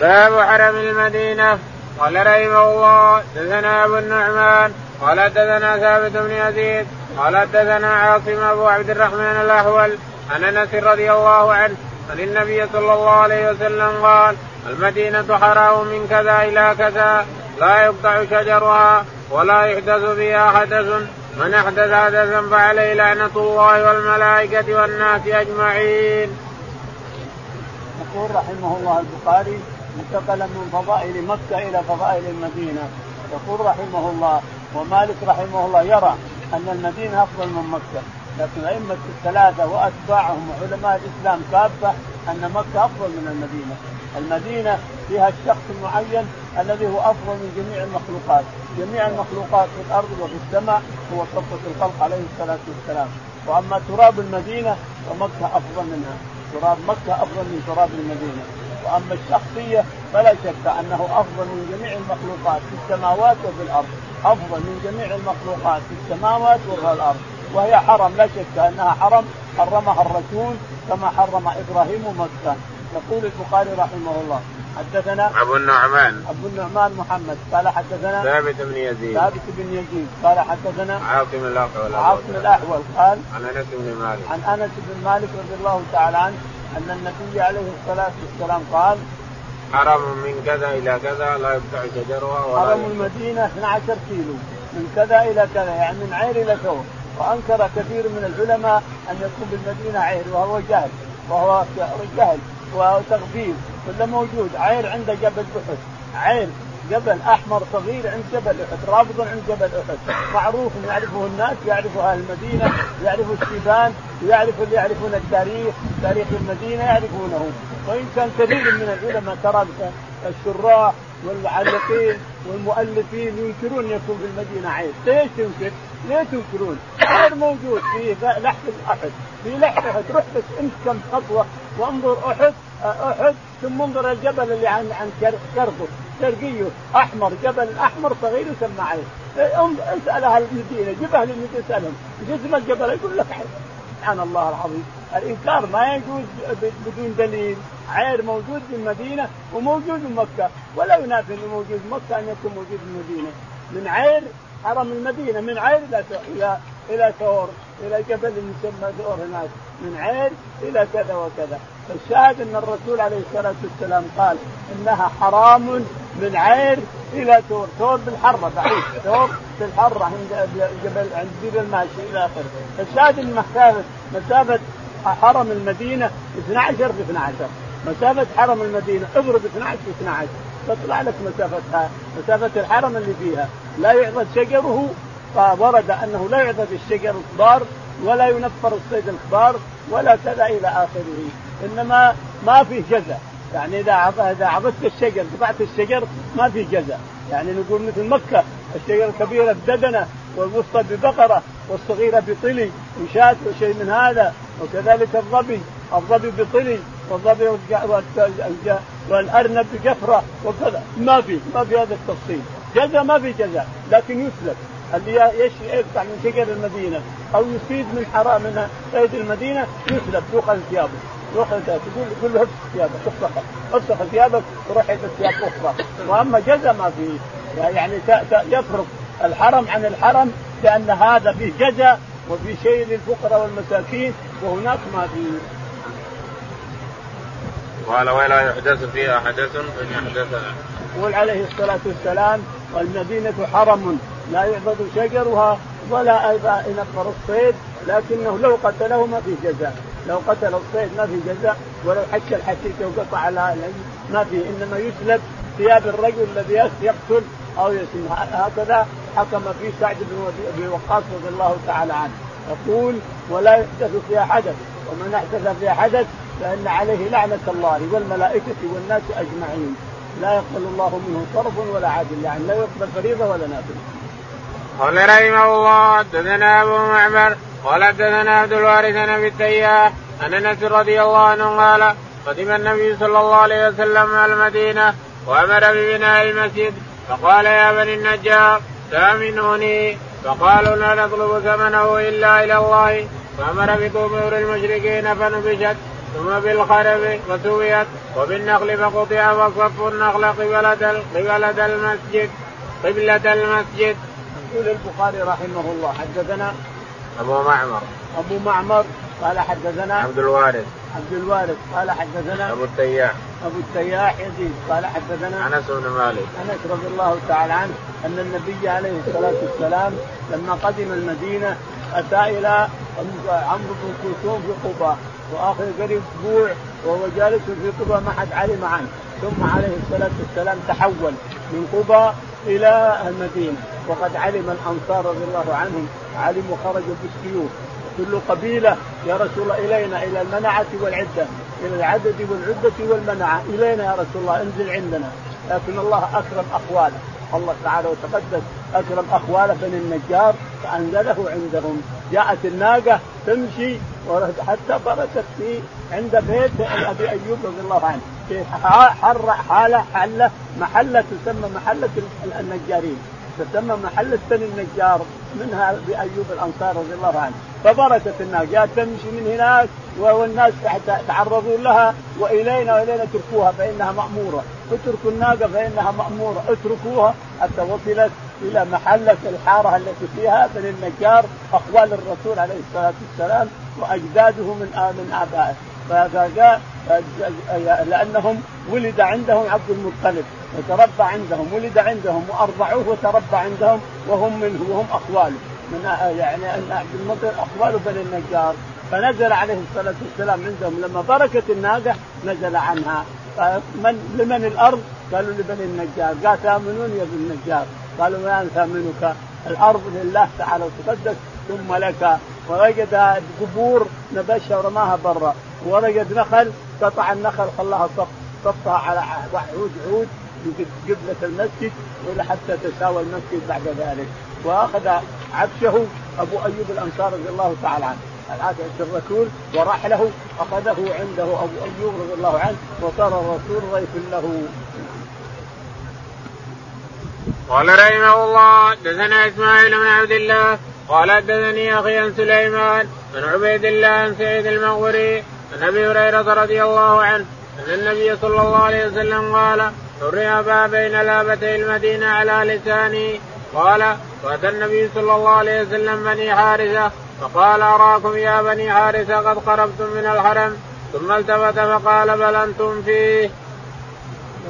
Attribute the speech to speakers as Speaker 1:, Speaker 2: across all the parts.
Speaker 1: باب حرم المدينة. قال رحمه الله دثنا أبو النعمان. قال دثنا ثابت بن يزيد. قال دثنا عاصم أبو عبد الرحمن الاحول عن أنس رضي الله عنه عن النبي صلى الله عليه وسلم قال المدينة حرام من كذا إلى كذا لا يقطع شجرها ولا يحدث فيها حدث. من أحدث حدثا فعليه لعنة الله والملائكة والناس أجمعين.
Speaker 2: يقول رحمه الله البخاري انتقل من فضائل مكة إلى فضائل المدينة. يقول رحمه الله ومالك رحمه الله يرى أن المدينة أفضل من مكة. لكن أئمة الثلاثة وأتباعهم وعلماء الإسلام كافة أن مكة أفضل من المدينة. المدينة فيها الشخص المعين الذي هو أفضل من جميع المخلوقات. جميع المخلوقات في الأرض وفي السماء هو صفة الخلق عليه الصلاة والسلام. وأما تراب المدينة فمكة أفضل منها. تراب مكة أفضل من تراب المدينة. وأما الشخصية فلا شك أنه أفضل من جميع المخلوقات في السماوات وفي الأرض. أفضل من جميع المخلوقات في السماوات وفي الأرض. وهي حرم لا شك أنها حرم. حرمها الرسول كما حرم إبراهيم مكة. يقول البخاري رحمه الله حدثنا
Speaker 1: أبو النعمان.
Speaker 2: أبو النعمان محمد. قال حدثنا
Speaker 1: ثابت بن يزيد.
Speaker 2: ثابت بن يزيد. قال حدثنا
Speaker 1: عاصم الأحول.
Speaker 2: عاصم الأحول. قال
Speaker 1: عن أنس بن مالك.
Speaker 2: عن أنس بن مالك رضي الله تعالى عنه أن النبي عليه الصلاة والسلام قال
Speaker 1: حرم من كذا إلى كذا لا يقطع شجرها ولا
Speaker 2: حرم المدينة 12 كيلو من كذا إلى كذا يعني من عير إلى ثور. وأنكر كثير من العلماء أن يكون بالمدينة عير وهو جهل وهو جهل وتغفيل كله موجود. عير عند جبل أحد. عير جبل أحمر صغير عند جبل أحد رابط عند جبل أحد معروف يعرفه الناس يعرفوا أهل المدينة يعرفوا الشيبان يعرفوا اللي يعرفون التاريخ تاريخ المدينة يعرفونه وإن كان كثير من العلماء ترى الشراح والمعلقين والمؤلفين ينكرون يكون في المدينة عيب، ليش تنكر؟ ليه تنكرون؟ غير موجود في لحد أحد، في لحد أحد، بس امس كم خطوة وأنظر أحد أحد ثم انظر الجبل اللي عن عن شرقه شرقيه أحمر جبل أحمر صغير يسمى عين اسأل أهل المدينة جيب أهل المدينة اسألهم. جسم الجبل يقول لك سبحان الله العظيم. الإنكار ما يجوز بدون دليل عير موجود في المدينة وموجود في مكة. ولا ينافي إنه موجود في مكة أن يكون موجود في المدينة. من عير حرم المدينة من عير إلى إلى إلى ثور إلى جبل يسمى ثور هناك. من عير إلى كذا وكذا. فالشاهد أن الرسول عليه الصلاة والسلام قال إنها حرام من عير إلى تور، تور بالحرة بعيد، تور بالحرة عند جبل عند جبل الماشي إلى آخره، فالشاهد أن مسافه مسافة حرم المدينة 12 في 12 مسافة حرم المدينة اضرب 12 في 12 تطلع لك مسافتها. مسافة الحرم اللي فيها. لا يعضد شجره. فورد أنه لا يعضد الشجر الكبار ولا ينفر الصيد الكبار ولا كذا إلى آخره. إنما ما في جزاء. يعني إذا إذا عبدت الشجر قطعت الشجر ما في جزاء. يعني نقول مثل مكة الشجره الكبيره بددنه والوسطى ببقرة والصغيرة بطلي وشاة وشيء من هذا وكذلك الظبي. الظبي بطلي والظبي والأرنب بجفرة وكذا. ما في ما في هذا التفصيل. جزاء ما في جزاء. لكن يسلب اللي يقطع من شجر المدينة أو يصيد من حرام من صيد المدينة يسلب يؤخذ ثيابه روح أنت تقول تقول له افسخ ثيابك افسخ افسخ ثيابك وروح البس ثياب أخرى. وأما جزا ما فيه يعني يفرق الحرم عن الحرم لأن هذا فيه جزا وفي شيء للفقراء والمساكين وهناك ما فيه
Speaker 1: قال ولا يحدث فيها حدث فان يحدث.
Speaker 2: يقول عليه الصلاة والسلام والمدينه حرم لا يعبد شجرها ولا أيضا ينفر الصيد لكنه لو قتله ما في جزاء. لو قتل الصيد ما في جزاء ولو حك الحشيش وقطع على ما في إنما يسلب ثياب الرجل الذي يقتل أو يسلم هكذا حكم في سعد بن وقاص رضي الله تعالى عنه. يقول ولا يحدث فيها حدث ومن أحدث فيها حدث فإن عليه لعنة الله والملائكة والناس أجمعين. لا يقبل الله منه صرف ولا عدل يعني لا يقبل فريضة ولا نافلة.
Speaker 1: قال رحمه الله حدثنا أبو معمر قال حدثنا عبد الوارث بن أبي التياح عن أنس رضي الله عنه قال قدم النبي صلى الله عليه وسلم المدينة وأمر ببناء المسجد فقال يا بني النجار تامنوني فقالوا لا نطلب ثمنه إلا إلى الله فأمر بقبور المشركين فنبشت ثم بالخرب وسويت وبالنخل فقطع وصف النخل قبلة قبلة المسجد قبلة المسجد.
Speaker 2: يقول البخاري رحمه الله حدثنا
Speaker 1: أبو معمر.
Speaker 2: أبو معمر قال حدثنا
Speaker 1: عبد الوارث.
Speaker 2: عبد الوارث قال حدثنا
Speaker 1: أبو التياح.
Speaker 2: أبو التياح يزيد قال حدثنا
Speaker 1: أنس بن مالك.
Speaker 2: أنس رضي الله تعالى عنه أن النبي عليه الصلاة والسلام لما قدم المدينة أتى إلى عمرو بن كلثوم في قباء وآخر قريب أسبوع وهو جالس في قباء ما حد علم عنه. ثم عليه الصلاة والسلام تحول من قباء إلى المدينة. وقد علم الأنصار رضي الله عنهم علموا خرجوا بالسيوف كل قبيلة يا رسول الله إلينا إلى المنعة والعدة إلى العدد والعدة والمنعة. إلينا يا رسول الله انزل عندنا. لكن الله أكرم اخواله الله تعالى وتقدس أكرم اخواله بني النجار فأنزله عندهم. جاءت الناقة تمشي حتى بركت في عند بيت أبي أيوب رضي الله عنه. في حر حاله حله محلة تسمى محلة النجارين. تسمى محله بني النجار منها بايوب الأنصار رضي الله عنه. فبركت الناس جاءت تمشي من هناك والناس تعرضوا لها وإلينا وإلينا اتركوها فإنها مأمورة. اتركوا الناقة فإنها مأمورة. اتركوها حتى وصلت إلى محلة الحارة التي فيها بني النجار اخوال الرسول عليه الصلاة والسلام وأجداده من من آبائه. لأنهم ولد عندهم عبد المطلب وتربى عندهم ولد عندهم وأرضعوه وتربى عندهم وهم منه وهم اخواله من يعني أن عبد المطلب اخواله بني النجار. فنزل عليه الصلاة والسلام عندهم لما بركت الناقة نزل عنها. فمن لمن الأرض؟ قالوا لبني النجار. قال ثامنون يا ابن النجار. قالوا ما ثامنك الأرض لله تعالى وتقدس ثم لك. ووجد قبور نبشها ورماها برا. ووجد نخل قطع النخل خلاها صف صفها على عود عود قبلة المسجد ولا حتى تساوى المسجد بعد ذلك. وأخذ عبشه أبو أيوب الأنصار رضي الله تعالى عنه. الآن الرسول ورحله أخذه عنده أبو أيوب رضي الله عنه وصار الرسول ضيف له.
Speaker 1: قال رحمه الله دثنا إسماعيل بن عبد الله قال حدثني أخي سليمان عن عبيد الله عن سعيد المغوري عن أبي هريرة رضي الله عنه أن النبي صلى الله عليه وسلم قال حرم بين لابتي المدينة على لساني. قال فاتى النبي صلى الله عليه وسلم بني حارثة فقال أراكم يا بني حارثة؟ قد قربتم من الحرم. ثم التفت فقال بل أنتم فيه.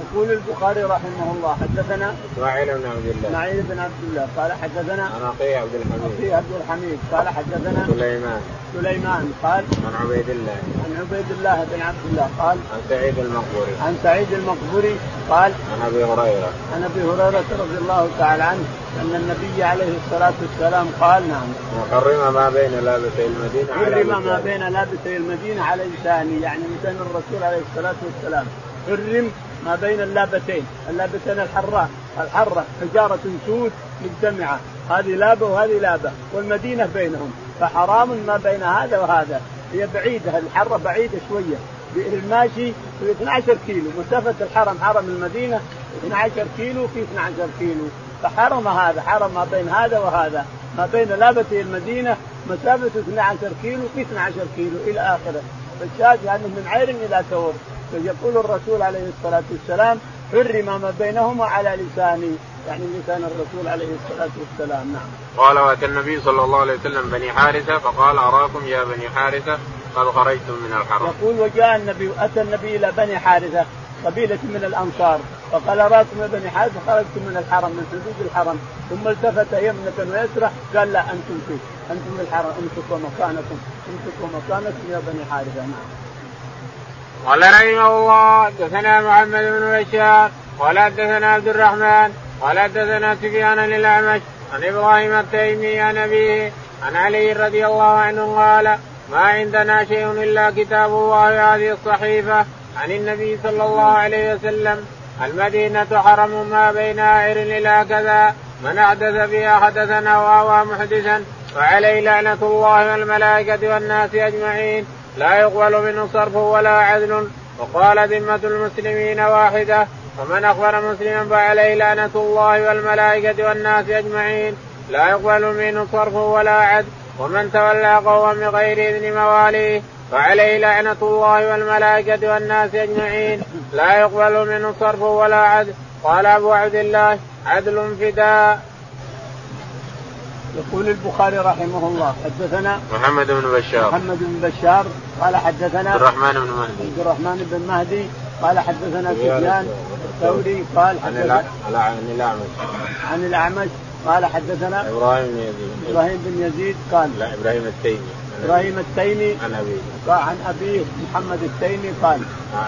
Speaker 2: يقول البخاري رحمه الله حدثنا
Speaker 1: إسماعيل بن عبد الله.
Speaker 2: إسماعيل بن عبد الله قال حدثنا
Speaker 1: عن عبد الحميد.
Speaker 2: أخي عبد الحميد قال حدثنا
Speaker 1: سليمان.
Speaker 2: سليمان قال
Speaker 1: عن عبيد الله.
Speaker 2: عن عبيد الله بن عبد الله قال
Speaker 1: عن سعيد المقبوري.
Speaker 2: عن سعيد المقبوري قال
Speaker 1: عن أبي هريرة.
Speaker 2: عن أبي هريرة رضي الله تعالى عنه أن النبي عليه الصلاة والسلام قال نعم.
Speaker 1: وحرم ما بين لابتي المدينة على
Speaker 2: حرم ما بين لابتي المدينة على لساني يعني لسان الرسول عليه الصلاة والسلام. حرم ما بين اللابتين، اللابتين الحراء، الحرة حجارة سود مجتمعة، هذه لابة وهذه لابة، والمدينة بينهم، فحرام ما بين هذا وهذا، هي بعيدة. الحرة بعيدة شوية، الماشي في 12 كيلو، مسافة الحرم حرم المدينة 12 كيلو في 12 كيلو، فحرم هذا، حرم ما بين هذا وهذا، ما بين لابتي المدينة مسافة 12 كيلو في 12 كيلو إلى آخره، فالشاهد يعني من عير إلى ثور، فيقول الرسول عليه الصلاة والسلام حرم ما بينهما على لساني يعني لسان الرسول عليه الصلاة والسلام نعم.
Speaker 1: قال وأتى النبي صلى الله عليه وسلم بني حارثة فقال أراكم يا بني حارثة؟ قد خرجتم من الحرم.
Speaker 2: يقول وجاء النبي أتى النبي إلى بني حارثة قبيلة من الأنصار فقال أراكم يا بني حارثة؟ خرجتم من الحرم من حدود الحرم. ثم التفت يمنة ويسرى قال لا أنتم فيه أنتم الحرم امسكوا مكانكم امسكوا مكانكم يا بني حارثة. نعم.
Speaker 1: قال رحمه الله حدثنا محمد بن بشار قال حدثنا عبد الرحمن قال حدثنا سفيان الأعمش عن إبراهيم التيمي عن أبيه عن علي رضي الله عنه قال ما عندنا شيء إلا كتاب الله هذه الصحيفة عن النبي صلى الله عليه وسلم المدينة حرم ما بين عير إلى كذا من أحدث فيها حدثنا وأوى محدثا فعليه لعنة الله والملائكة والناس أجمعين. لا يقبل منه صرف ولا عدل وقال ذمة المسلمين واحدة ومن أخبر مسلما فعليه لعنة الله والملائكة والناس أجمعين لا يقبل منه صرف ولا عدل ومن تولى قوما بغير إذن مواليه فعليه لعنة الله والملائكة والناس أجمعين لا يقبل منه صرف ولا عدل. قال أبو عبد الله عدل فداء.
Speaker 2: يقول البخاري رحمه الله حدثنا
Speaker 1: محمد بن بشار.
Speaker 2: محمد بن بشار قال حدثنا
Speaker 1: عبد الرحمن بن مهدي.
Speaker 2: عبد الرحمن بن مهدي قال حدثنا سفيان الثوري قال
Speaker 1: حدثنا عن الأعمش.
Speaker 2: عن الأعمش قال حدثنا
Speaker 1: إبراهيم بن يزيد.
Speaker 2: إبراهيم بن يزيد قال
Speaker 1: لا إبراهيم التيمي.
Speaker 2: إبراهيم التيمي
Speaker 1: عن أبيه.
Speaker 2: قال عن أبيه محمد التيمي قال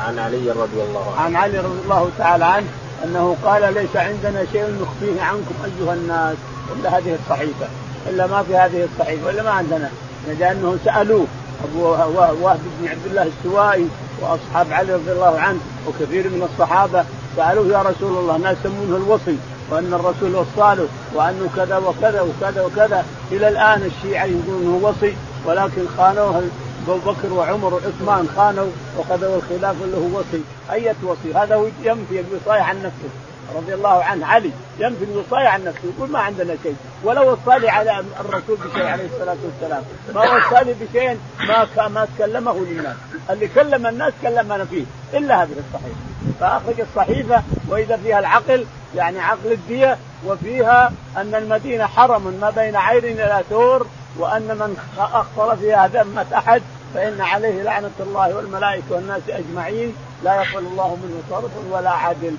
Speaker 1: عن علي رضي الله عنه.
Speaker 2: عن علي رضي الله تعالى عنه أنه قال ليس عندنا شيء نخفيه عنكم أيها الناس. إلا هذه الصحيفة إلا ما في هذه الصحيفة ولا ما عندنا. لأنه سألوه أبو وهب بن عبد الله السوائي وأصحاب علي رضي الله عنه وكثير من الصحابة سألوه يا رسول الله الناس يسمونه الوصي؟ وأن الرسول وصاله وأنه كذا وكذا وكذا وكذا. إلى الآن الشيعة يقولون انه وصي ولكن خانوه أبو بكر وعمر وعثمان خانوا وخذوا الخلاف اللي هو وصي. أية وصي؟ هذا هو ينفي الوصايه عن نفسه. رضي الله عنه علي ينفي الوصايه عن نفسه يقول ما عندنا شيء. ولا وصى لي على الرسول بشيء عليه الصلاة والسلام. ما وصى لي بشيء ما ما تكلمه للناس اللي كلم الناس كلمنا فيه إلا هذه الصحيفة. فأخرج الصحيفة وإذا فيها العقل يعني عقل الدية وفيها أن المدينة حرم ما بين عير إلى ثور وأن من أخطر فيها ذمة أحد فإن عليه لعنة الله والملائكة والناس أجمعين. لا يقبل الله منه صرف ولا عدل.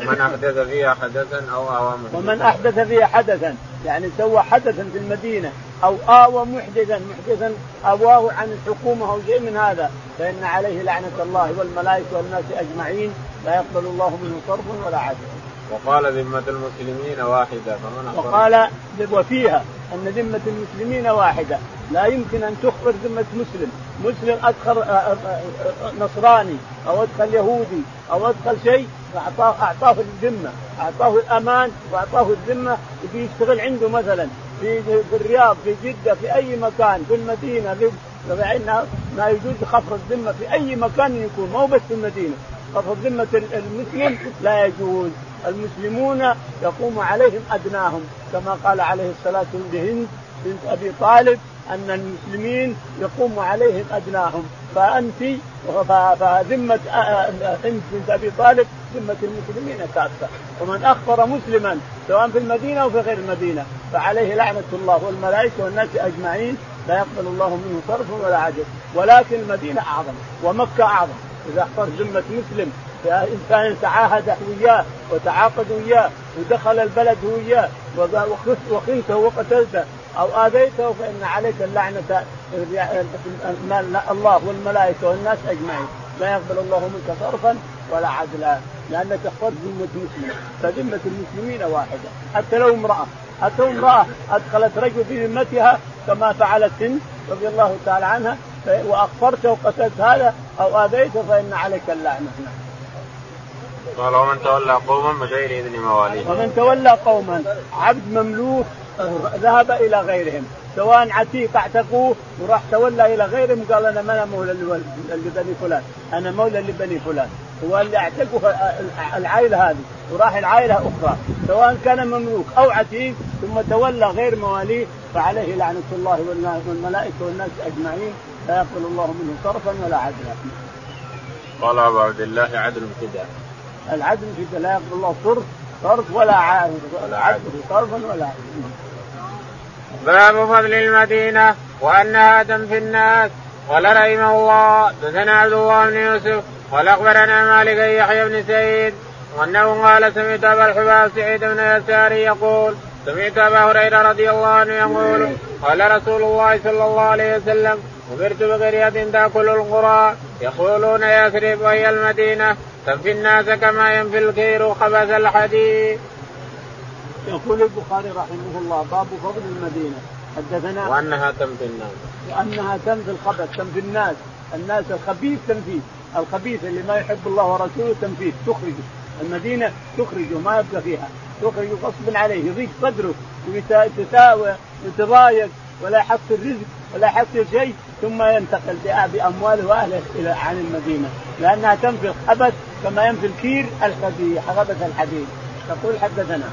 Speaker 1: من أحدث فيها حدثا أو آوى
Speaker 2: ومن أحدث فيها حدثا يعني سوى حدثا في المدينة أو آوى محدثا محدثا اواه عن الحكومة أو شيء من هذا فإن عليه لعنة الله والملائكة والناس أجمعين لا يقبل الله منه صرف ولا عدل.
Speaker 1: وقال ذمة المسلمين واحدة فمن
Speaker 2: وقال وفيها أن ذمة المسلمين واحدة. لا يمكن أن تخبر ذمة مسلم. مسلم أدخل نصراني أو أدخل يهودي أو أدخل شيء فأعطاه أعطاه الذمة أعطاه الأمان وأعطاه الذمة. يجي يشتغل عنده مثلا في في الرياض في جدة في أي مكان في المدينة في ما يجوز خفض الذمة في أي مكان يكون مو بس في المدينة. خفض ذمة المسلم لا يجوز. المسلمون يقوم عليهم أدناهم كما قال عليه الصلاة والسلام بنت أبي طالب أن المسلمين يقوم عليهم أدناهم. فأنت فذمة هند بنت أبي طالب ذمة المسلمين كافة. ومن اخبر مسلما سواء في المدينة أو في غير المدينة فعليه لعنة الله والملائكة والناس أجمعين لا يقبل الله منه صرف ولا عدل ولكن المدينة أعظم ومكة أعظم. إذا اخبر ذمة مسلم انسان تعاهد وياه وتعاقد وياه ودخل البلد وياه وخنته وقتلته أو آذيته فإن عليك اللعنة الله والملائكة والناس أجمعين. لا يقبل الله منك صرفا ولا عدلا لأنك اخبرت ذمة مسلم فذمة المسلمين واحدة. حتى لو امرأة حتى لو امرأة أدخلت رجل في ذمتها كما فعلت هند رضي الله تعالى عنها واخبرته وقتلت هذا أو آذيته فإن عليك اللعنة.
Speaker 1: قال ومن تولى قوما بغير إذن مواليه
Speaker 2: ومن تولى قوما عبد مملوك ذهب إلى غيرهم. سواء عتيق اعتقوه وراح تولى إلى غيرهم قال أنا ما أنا مولى لبني فلان. أنا مولى لبني فلان. هو اللي اعتقوا العائلة هذه. وراح العائلة أخرى. سواء كان مملوك أو عتيق ثم تولى غير مواليه فعليه لعنة الله والملائكة والناس أجمعين. لا يقبل الله منه صرفا ولا عدلا.
Speaker 1: قال أبو عبد الله عدل ابتداء.
Speaker 2: العدل في لا يقبل الله صرف صرف ولا عدل ولا عدل صرفا ولا عدل
Speaker 1: باب فضل المدينة وأنها تنفي الناس. قال رحمه الله دثنا عبد الله بن يوسف قال أخبرنا مالك يحيى بن سعيد وأنه قال سمعت أبا الحباب سعيد بن يساري يقول سمعت أبا هريرة رضي الله عنه يقول قال رسول الله صلى الله عليه وسلم أمرت بقرية تأكل القرى يقولون يثرب وهي المدينة. تنفي الناس كما ينفي الكير خبث الحديد.
Speaker 2: يقول البخاري رحمه الله باب فضل المدينة. حدثنا
Speaker 1: وأنها تنفي الناس.
Speaker 2: وأنها تنفي الخبث تنفي الناس. الناس الخبيث تنفيه الخبيث اللي ما يحب الله ورسوله تنفيه تخرجه المدينة تخرجه ما يبقى فيها. تخرجه غصبا عليه يضيق صدره ويتساوى ويتضايق ولا يحصل رزق. ولا يحصل شيء ثم ينتقل بامواله وأهله إلى عن المدينة. لأنها تنفي الخبث كما ينفي الكير خبث الحديد. تقول حدثنا.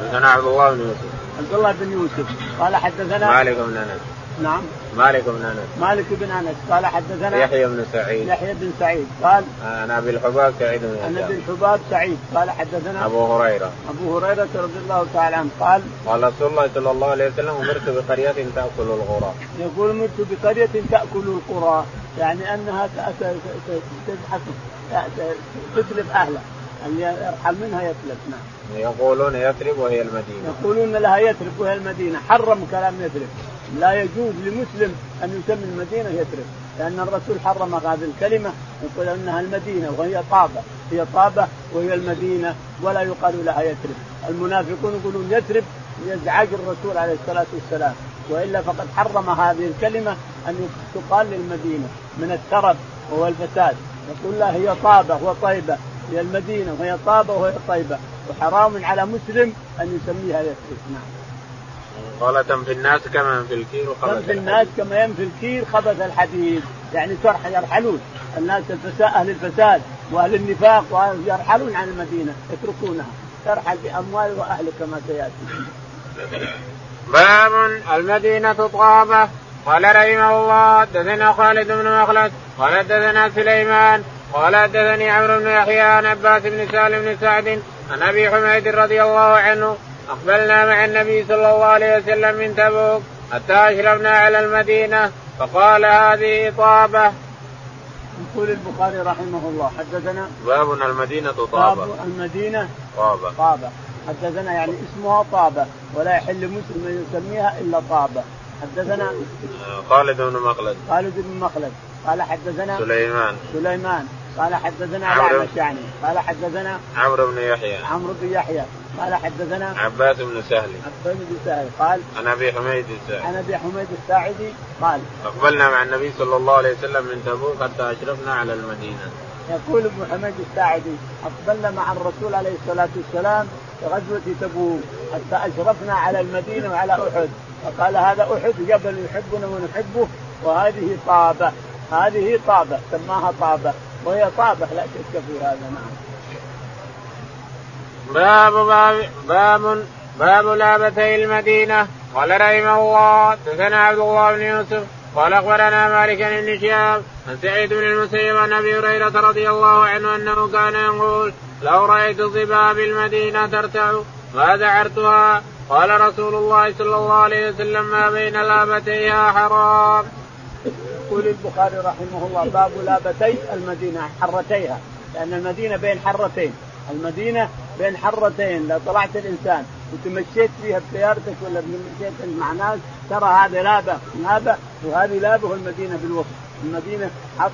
Speaker 1: حدثنا عبد الله بن يوسف.
Speaker 2: عبد الله بن يوسف. قال حدثنا
Speaker 1: مالك بن أنس.
Speaker 2: نعم.
Speaker 1: مالك بن أنس.
Speaker 2: مالك بن أنس. قال حدثنا
Speaker 1: يحيى بن سعيد.
Speaker 2: يحيى بن سعيد. قال
Speaker 1: عن أبي الحباب سعيد بن
Speaker 2: عن أبي الحباب سعيد. قال حدثنا
Speaker 1: أبو هريرة.
Speaker 2: أبو هريرة رضي الله تعالى عنه. قال
Speaker 1: قال رسول الله صلى الله عليه وسلم أمرت بقرية تأكل الغراب
Speaker 2: يقول أمرت بقرية تأكل القرى. يعني أنها تزحف تتلف أهلها. اللي يرحل منها يتلف نعم.
Speaker 1: يقولون يثرب وهي المدينة.
Speaker 2: يقولون لها يثرب وهي المدينة. حرم كلام يثرب لا يجوز لمسلم أن يسمي المدينة يثرب لأن الرسول حرم هذه الكلمة يقول إنها المدينة وهي طابة هي طابة وهي المدينة ولا يقال لها يثرب المنافقون يقولون يثرب يزعج الرسول عليه الصلاة والسلام وإلا فقد حرم هذه الكلمة أن تقال للمدينة من الترف وهو الفساد. يقول لا هي طابة وطيبه هي المدينة وهي طابة وهي طيبة وحرام على مسلم أن يسميها يثرب نعم.
Speaker 1: غلطا في الناس كما ينفي الكير
Speaker 2: وخبث في الناس كما ينفي الكير خبث الحديد. يعني يرحلون. الناس الفساد أهل الفساد وأهل النفاق يرحلون عن المدينة يتركونها. ترحل باموال وأهل كما سيأتي.
Speaker 1: باب المدينة طابه قال رحمه الله دثنا خالد بن مخلد قال دثنا سليمان قال حدثني عمرو بن يحيى عن عباس بن سالم بن سعد عن أبي حميد رضي الله عنه أقبلنا مع النبي صلى الله عليه وسلم من تبوك حتى أشرفنا على المدينة فقال هذه طابه.
Speaker 2: يقول البخاري رحمه الله حدثنا
Speaker 1: باب المدينة طابة.
Speaker 2: باب المدينة
Speaker 1: طابة.
Speaker 2: طابة. حدثنا يعني اسمها طابة ولا يحل مسلم أن يسميها إلا طابة. حدثنا
Speaker 1: خالد بن مخلد
Speaker 2: خالد بن مخلد قال حدثنا
Speaker 1: سليمان.
Speaker 2: سليمان. قال حدثنا الاعمش يعني قال حدثنا
Speaker 1: عمرو بن يحيى.
Speaker 2: عمرو بن يحيى. قال حدثنا
Speaker 1: عباس بن سهل.
Speaker 2: عباس بن سهل. قال
Speaker 1: عن أبي حميد الساعدي.
Speaker 2: عن أبي حميد الساعدي قال
Speaker 1: أقبلنا مع النبي صلى الله عليه وسلم من تبوك حتى أشرفنا على المدينة.
Speaker 2: يقول ابو حميد الساعدي أقبلنا مع الرسول عليه الصلاة والسلام في غزوة تبوك حتى أشرفنا على المدينة وعلى أحد. فقال هذا أحد جبل يحبنا ونحبه وهذه طابة. هذه طابة سماها طابة. وهي طابه لا شك في هذا نعم.
Speaker 1: باب باب باب باب لابتي المدينة قال رحمه الله حدثنا عبد الله بن يوسف قال أخبرنا مالك بن شهاب عن سعيد بن المسيب عن أبي هريرة رضي الله عنه أنه كان يقول لو رأيت ظبا بالمدينة ترتع ما ذعرتها قال رسول الله صلى الله عليه وسلم ما بين لابتيها حرام.
Speaker 2: يقول البخاري رحمه الله باب لابتي المدينة حرتيها. لأن المدينة بين حرتين. المدينة بين حرتين لو طلعت الإنسان وتمشيت فيها بسيارتك ولا مشيت مع ناس ترى هذا لابة. لابة وهذه لابة والمدينه بالوسط. المدينة حط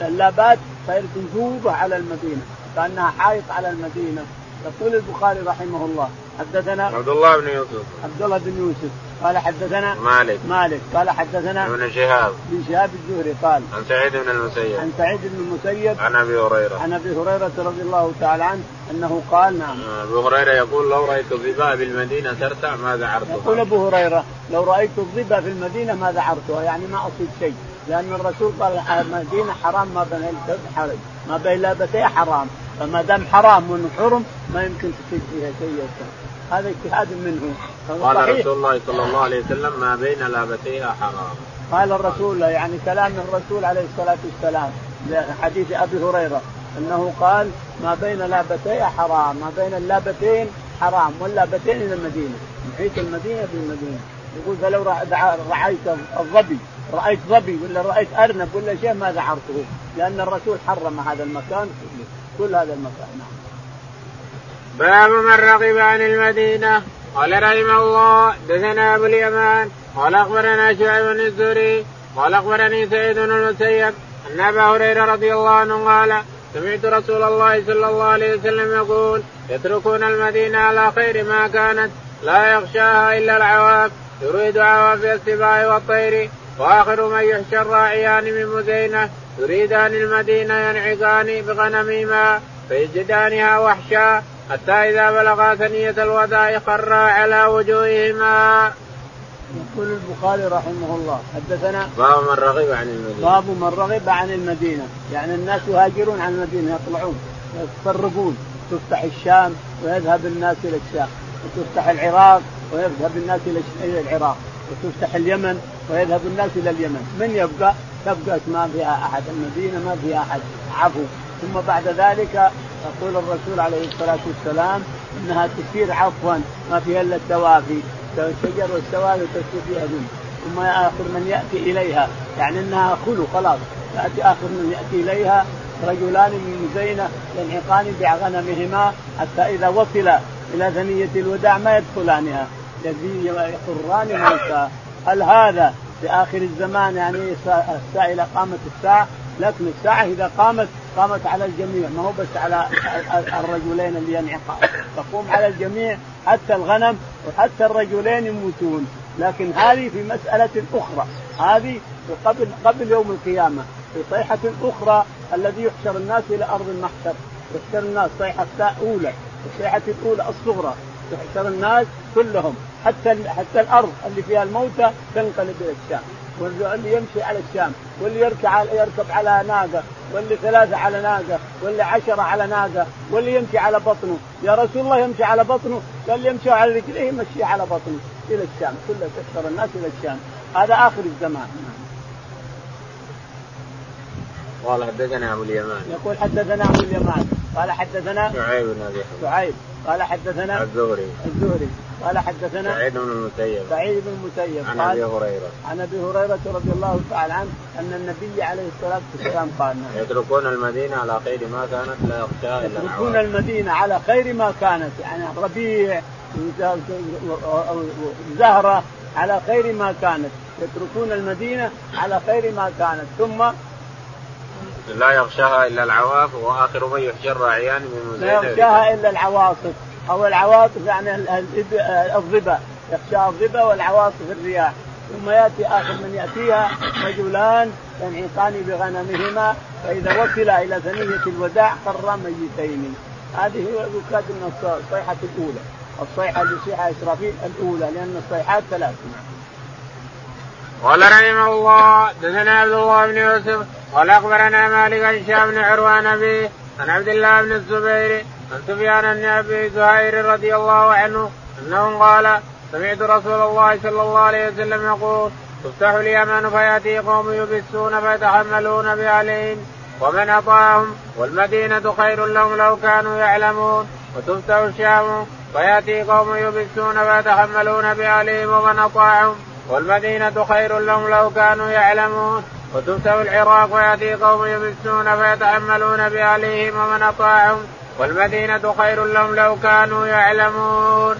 Speaker 2: اللابات صارت منجوبه على المدينة كأنها حائط على المدينة. يقول البخاري رحمه الله حدثنا
Speaker 1: عبد الله بن يوسف.
Speaker 2: عبد الله بن يوسف. قال حدثنا
Speaker 1: مالك.
Speaker 2: مالك. قال حدثنا
Speaker 1: ابن شهاب.
Speaker 2: بن شهاب الزهري قال
Speaker 1: عن سعيد بن المسيب.
Speaker 2: عن سعيد بن المسيب
Speaker 1: عن أبي هريرة.
Speaker 2: عن أبي هريرة رضي الله تعالى عنه أنه قال نعم.
Speaker 1: أبو هريرة يقول لو رأيت الظباء بالمدينة ترتع ما ذعرتها
Speaker 2: يقول أبو هريرة لو رأيت الظبا في المدينة ما ذعرتها يعني ما أصيب شيء. لأن الرسول قال المدينة حرام ما بين ما بين لابتي حرام. فما دام حرام وحرم ما يمكن تصيب فيها شيء هذا اجتهاد منه
Speaker 1: قال رسول الله صلى الله عليه وسلم ما بين لابتيها حرام.
Speaker 2: قال الرسول يعني كلام الرسول عليه الصلاة والسلام حديث أبي هريرة إنه قال ما بين لابتيها حرام ما بين اللابتين حرام واللابتين إلى المدينة. محيط المدينة بالمدينة يقول فلو رأيت الظبي رأيت ظبي ولا رأيت أرنب ولا شيء ما ذعرته لأن الرسول حرم هذا المكان كل هذا المكان نعم.
Speaker 1: باب من رغب عن المدينة. قال رحمه الله دثنا أبو اليمان قال أخبرنا شعيب بن الزهري قال أخبرني سعيد بن المسيب أن أبا هريرة رضي الله عنه قال سمعت رسول الله صلى الله عليه وسلم يقول يتركون المدينة على خير ما كانت لا يخشاها إلا العواف يريد عواف السباع والطير وآخر من يحشى الراعيان من مزينة يريدان المدينة ينعقان بغنمهما فيجدانها وحشا. حتى إذا بلغا ثنية الوداع خرا على وجوههما.
Speaker 2: يقول البخاري رحمه الله حدثنا
Speaker 1: باب من رغب عن المدينة.
Speaker 2: باب من رغب عن المدينة. يعني الناس يهاجرون عن المدينة يطلعون يتفرقون تفتح الشام ويذهب الناس إلى الشام وتفتح العراق ويذهب الناس إلى العراق وتفتح اليمن ويذهب الناس إلى اليمن. من يبقى؟ تبقى ما فيها أحد. المدينة ما فيها أحد. عفو. ثم بعد ذلك يقول الرسول عليه الصلاة والسلام إنها تسير عفوا ما فيها إلا الدوافي الشجر والسواد تسير فيها ذنب ثم اخر من يأتي إليها يعني إنها خلو خلاص يأتي آخر من يأتي إليها رجلان من مزينه ينعقان بغنمهما حتى إذا وصل إلى ثنية الوداع ما يدخلانها. يقران موسى هل هذا في آخر الزمان يعني الساعة إلى قامت الساعة؟ لكن الساعة إذا قامت قامت على الجميع ما هو بس على الرجلين اللي ينعقان تقوم على الجميع حتى الغنم وحتى الرجلين يموتون. لكن هذه في مسألة أخرى. هذه قبل قبل يوم القيامة. في صيحة أخرى الذي يحشر الناس إلى أرض المحشر. يحشر الناس صيحة أولى الصيحة الأولى الصغرى. يحشر الناس كلهم. حتى حتى الأرض اللي فيها الموتى تنقلب إلى الشام. واللي يمشي على الشام واللي يركب يركب على ناقة واللي ثلاثة على ناقة واللي عشرة على ناقة واللي يمشي على بطنه. يا رسول الله يمشي على بطنه قال اللي يمشي على رجليه يمشي على بطنه. إلى الشام كله تكثر الناس إلى الشام. هذا آخر الزمان.
Speaker 1: قال حدثنا أبو اليمان.
Speaker 2: يقول حدثنا أبو اليمان. قال حدثنا
Speaker 1: شعيب بن أبي
Speaker 2: شعيب. قال حدثنا
Speaker 1: الزهري.
Speaker 2: الزهري. قال حدثنا
Speaker 1: سعيد بن المسيب.
Speaker 2: سعيد بن المسيب.
Speaker 1: عن أبي هريرة.
Speaker 2: عن أبي هريرة رضي الله تعالى عنه أن النبي عليه الصلاة والسلام قال
Speaker 1: يتركون المدينة على خير ما كانت لا يخشى إلا
Speaker 2: يتركون المدينة على خير ما كانت يعني ربيع زهرة على خير ما كانت. يتركون المدينة على خير ما كانت. ثم
Speaker 1: لا يغشاها إلا العواف وآخر من يحشر راعيان من
Speaker 2: لا يغشاها إلا العواصف. أو العواصف يعني الظبا يخشاها الظبا والعواصف الرياح. ثم يأتي آخر من يأتيها رجلان ينعقان بغنمهما فإذا وصل إلى ثنية الوداع قرا ميتين. هذه يكاد الصيحة الأولى. الصيحة اللي صيحه إسرافيل الأولى لأن الصيحات ثلاث
Speaker 1: قال رحمه الله دثنا عبد الله بن يوسف قال أخبرنا مالك عن شام بن عروان أبي عن عبد الله بن الزبير عن سفيان بن أبي زهير رضي الله عنه أنه قال سمعت رسول الله صلى الله عليه وسلم يقول تفتح اليمن فيأتي قوم يبسون فيتحملون بأهلهم ومن أطاعهم والمدينة خير لهم لو كانوا يعلمون وتفتح الشام فيأتي قوم يبسون فيتحملون بأهلهم ومن أطاعهم والمدينة خير لهم لو كانوا يعلمون. وتفتح العراق ويأتي قوم يمسون فيتحملون بأهليهم ومن أطاعهم والمدينة خير لهم لو كانوا يعلمون.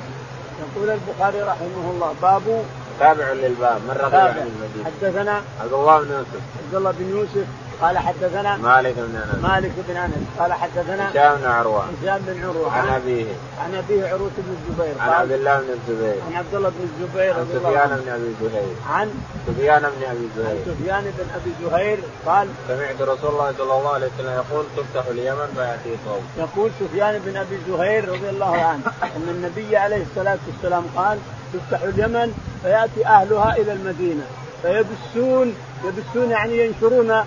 Speaker 2: يقول البخاري رحمه الله باب
Speaker 1: تابع للباب من رغب عن المدينة.
Speaker 2: حدثنا
Speaker 1: عبد الله بن يوسف.
Speaker 2: عبد الله بن يوسف قال حدثنا
Speaker 1: مالك بن أنس.
Speaker 2: مالك بن أنس. قال حدثنا
Speaker 1: هشام بن عروة.
Speaker 2: هشام بن عروة.
Speaker 1: عن أبيه.
Speaker 2: عن أبيه عروة بن الزبير.
Speaker 1: عن عبد الله بن الزبير.
Speaker 2: عن عبد الله بن الزبير
Speaker 1: عن سفيان بن أبي زهير.
Speaker 2: عن
Speaker 1: سفيان بن أبي زهير.
Speaker 2: عن سفيان بن أبي زهير قال
Speaker 1: سمعت رسول الله صلى الله عليه وسلم يقول تفتح اليمن فيأتي قوم.
Speaker 2: يقول سفيان بن أبي زهير رضي الله عنه أن النبي عليه الصلاة والسلام قال تفتح اليمن فيأتي أهلها إلى المدينة. فيبسون يبثون يعني ينشرون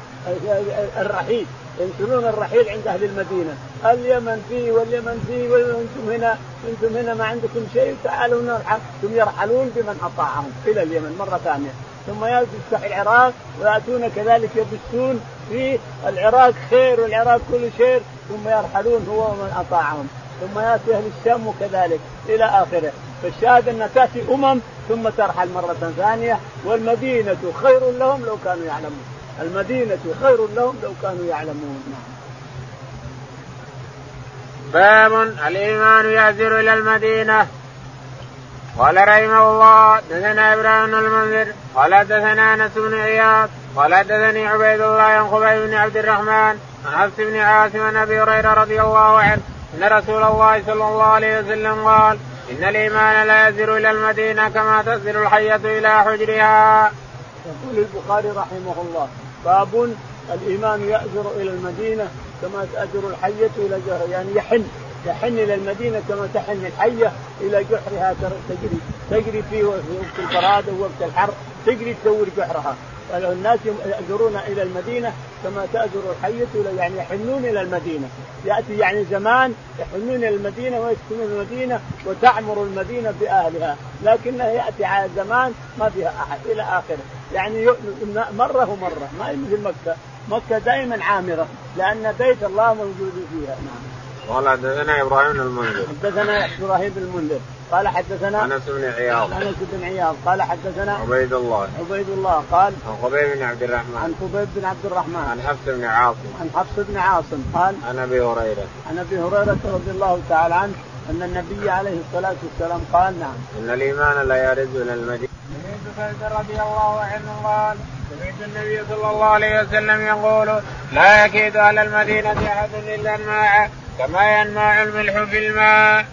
Speaker 2: الرحيل. ينشرون الرحيل عند أهل المدينة. اليمن فيه واليمن فيه وأنتم هنا أنتم هنا ما عندكم شيء تعالوا نرحل. ثم يرحلون بمن أطاعهم. إلى اليمن مرة ثانية. ثم يفتح العراق ويأتون كذلك يبثون في العراق. خير والعراق كل خير ثم يرحلون هو ومن أطاعهم. ثم يأتي أهل الشام وكذلك إلى آخره. فالشاهد ان تأتي أمم ثم ترحل مرة ثانية والمدينة خير لهم لو كانوا يعلمون. المدينة خير لهم لو كانوا يعلمون. نعم.
Speaker 1: باب الإيمان يهزر إلى المدينة. قال رحمه الله دثنا إبراهيم المنذر قال دثنا أنس بن عياض قال دثني عبيد الله عن خبيب بن عبد الرحمن عن حفص بن عاصم عن أبي هريرة رضي الله عنه إن رسول الله صلى الله عليه وسلم قال إن الإيمان لا يزر إلى المدينة كما تزر الحية إلى حجرها.
Speaker 2: يقول البخاري رحمه الله باب الإيمان يأزر إلى المدينة كما تأزر الحية إلى جحرها يعني يحن يحن إلى المدينة كما تحن الحية إلى جحرها تجري تجري في وقت البراده ووقت الحر تجري تدور جحرها الناس يأجرون إلى المدينة كما تأجر الحية يعني يحنون إلى المدينة، يأتي يعني زمان يحنون إلى المدينة ويسكنون المدينة وتعمر المدينة بأهلها، لكنه يأتي على زمان ما فيها أحد إلى آخره، يعني مرة ومرة ما مثل مكة. مكة دائما عامرة لأن بيت الله موجود فيها. نعم.
Speaker 1: قال حدثنا إبراهيم بن المنذر.
Speaker 2: حدثنا إبراهيم بن المنذر. قال حدثنا
Speaker 1: أنس بن عياض.
Speaker 2: أنس بن عياض. قال حدثنا
Speaker 1: عبيد الله.
Speaker 2: عبيد الله. قال
Speaker 1: عن خبيب بن عبد الرحمن.
Speaker 2: عن خبيب بن عبد الرحمن.
Speaker 1: عن حفص بن عاصم.
Speaker 2: عن حفص بن عاصم. قال
Speaker 1: عن أبي هريرة.
Speaker 2: عن أبي هريرة رضي الله تعالى عنه أن النبي عليه الصلاة والسلام قال نعم.
Speaker 1: إن الإيمان لا يرد إلى المدينة
Speaker 2: سمعت رضي الله عنه قال سمعت النبي صلى الله عليه وسلم يقول لا يكيد أهل المدينة أحد إلا الماء كما ينماع الملح في الماء.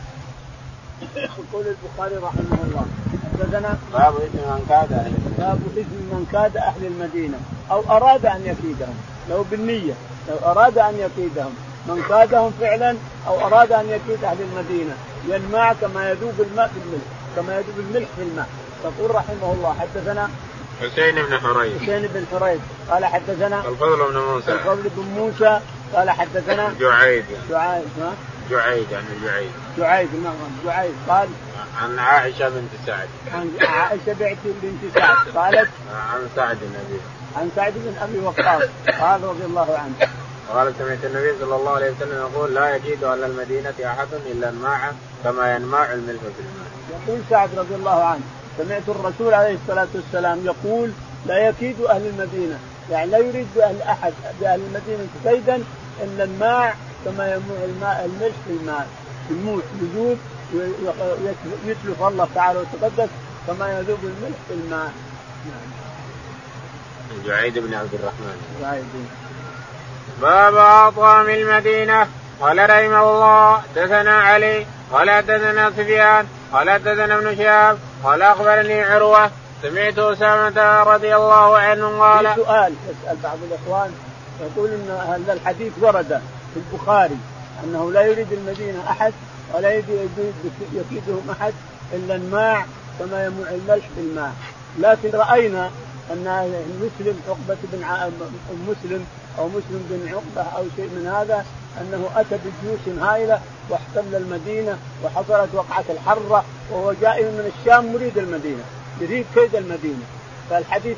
Speaker 2: يقول البخاري رحمه الله. حدثنا
Speaker 1: باب اسم من كاد أهل
Speaker 2: باب اسم من كاد أهل المدينة. أو أراد أن يكيدهم. لو بالنية. لو أراد أن يكيدهم. من كادهم فعلا أو أراد أن يكيد أهل المدينة. ينماع كما يذوب الماء في الملح. كما يذوب الملح في الماء. يقول رحمه الله. حدثنا
Speaker 1: حسين بن حريث.
Speaker 2: حسين بن حريث. قال حدثنا
Speaker 1: الفضل بن موسى.
Speaker 2: الفضل بن موسى. قال حدثنا
Speaker 1: جعيد
Speaker 2: جعيد ها؟
Speaker 1: جعيد يعني جعيد.
Speaker 2: جعيد نعم جعيد. قال؟
Speaker 1: عن عائشة بنت سعد.
Speaker 2: عن عائشة بنت سعد. قالت؟
Speaker 1: عن سعد بن أبي.
Speaker 2: عن سعد بن أبي وقاص. قال رضي الله عنه.
Speaker 1: قال سمعت النبي صلى الله عليه وسلم يقول لا يكيد أهل المدينة أحد إلا الماع كما ينماع الملح في الماء.
Speaker 2: يقول سعد رضي الله عنه. سمعت الرسول عليه الصلاة والسلام يقول لا يكيد أهل المدينة. يعني لا يريد بأهل أحد بأهل المدينة كيدا إلا الماء كما يموع الماء الملح في الماء يموت يذوب يتلف الله تعالى وتقدس كما يذوب الملح في الماء. نعم.
Speaker 1: جعيد بن عبد الرحمن.
Speaker 2: جعيد.
Speaker 1: باب اطعام المدينة قال رحمه الله دثنا علي قال دثنا سفيان قال دثنا ابن شهاب قال أخبرني عروة سمعت أسامة رضي الله عنه قال
Speaker 2: سؤال يسأل بعض الإخوان يقول إن هذا الحديث ورد في البخاري أنه لا يريد المدينة أحد ولا يريد يفيدهم أحد إلا الماء كما يموع الملح بالماء لكن رأينا أن مسلم عقبة بن مسلم أو مسلم بن عقبة أو شيء من هذا أنه أتى بجيوش هائلة واحتل المدينة وحصلت وقعه الحرة وهو جاء من الشام مريد المدينة يريد كيد المدينة. فالحديث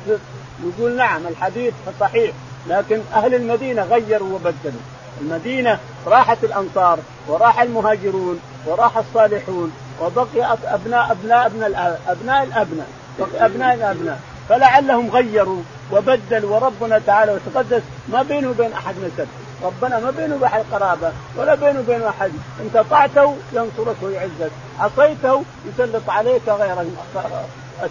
Speaker 2: يقول نعم الحديث صحيح لكن أهل المدينة غيروا وبدلوا. المدينة راحت الأنصار وراح المهاجرون وراح الصالحون وبقي أبناء أبناء أبناء أبناء الأبناء بقي أبناء الأبناء. فلعلهم غيروا وبدلوا وربنا تعالى وتقدس ما بينه وبين أحد نسب. ربنا ما بينه وبين قرابه ولا بينه وبين أحد. إن اطعته ينصرك ويعزك عصيته يسلط عليك غير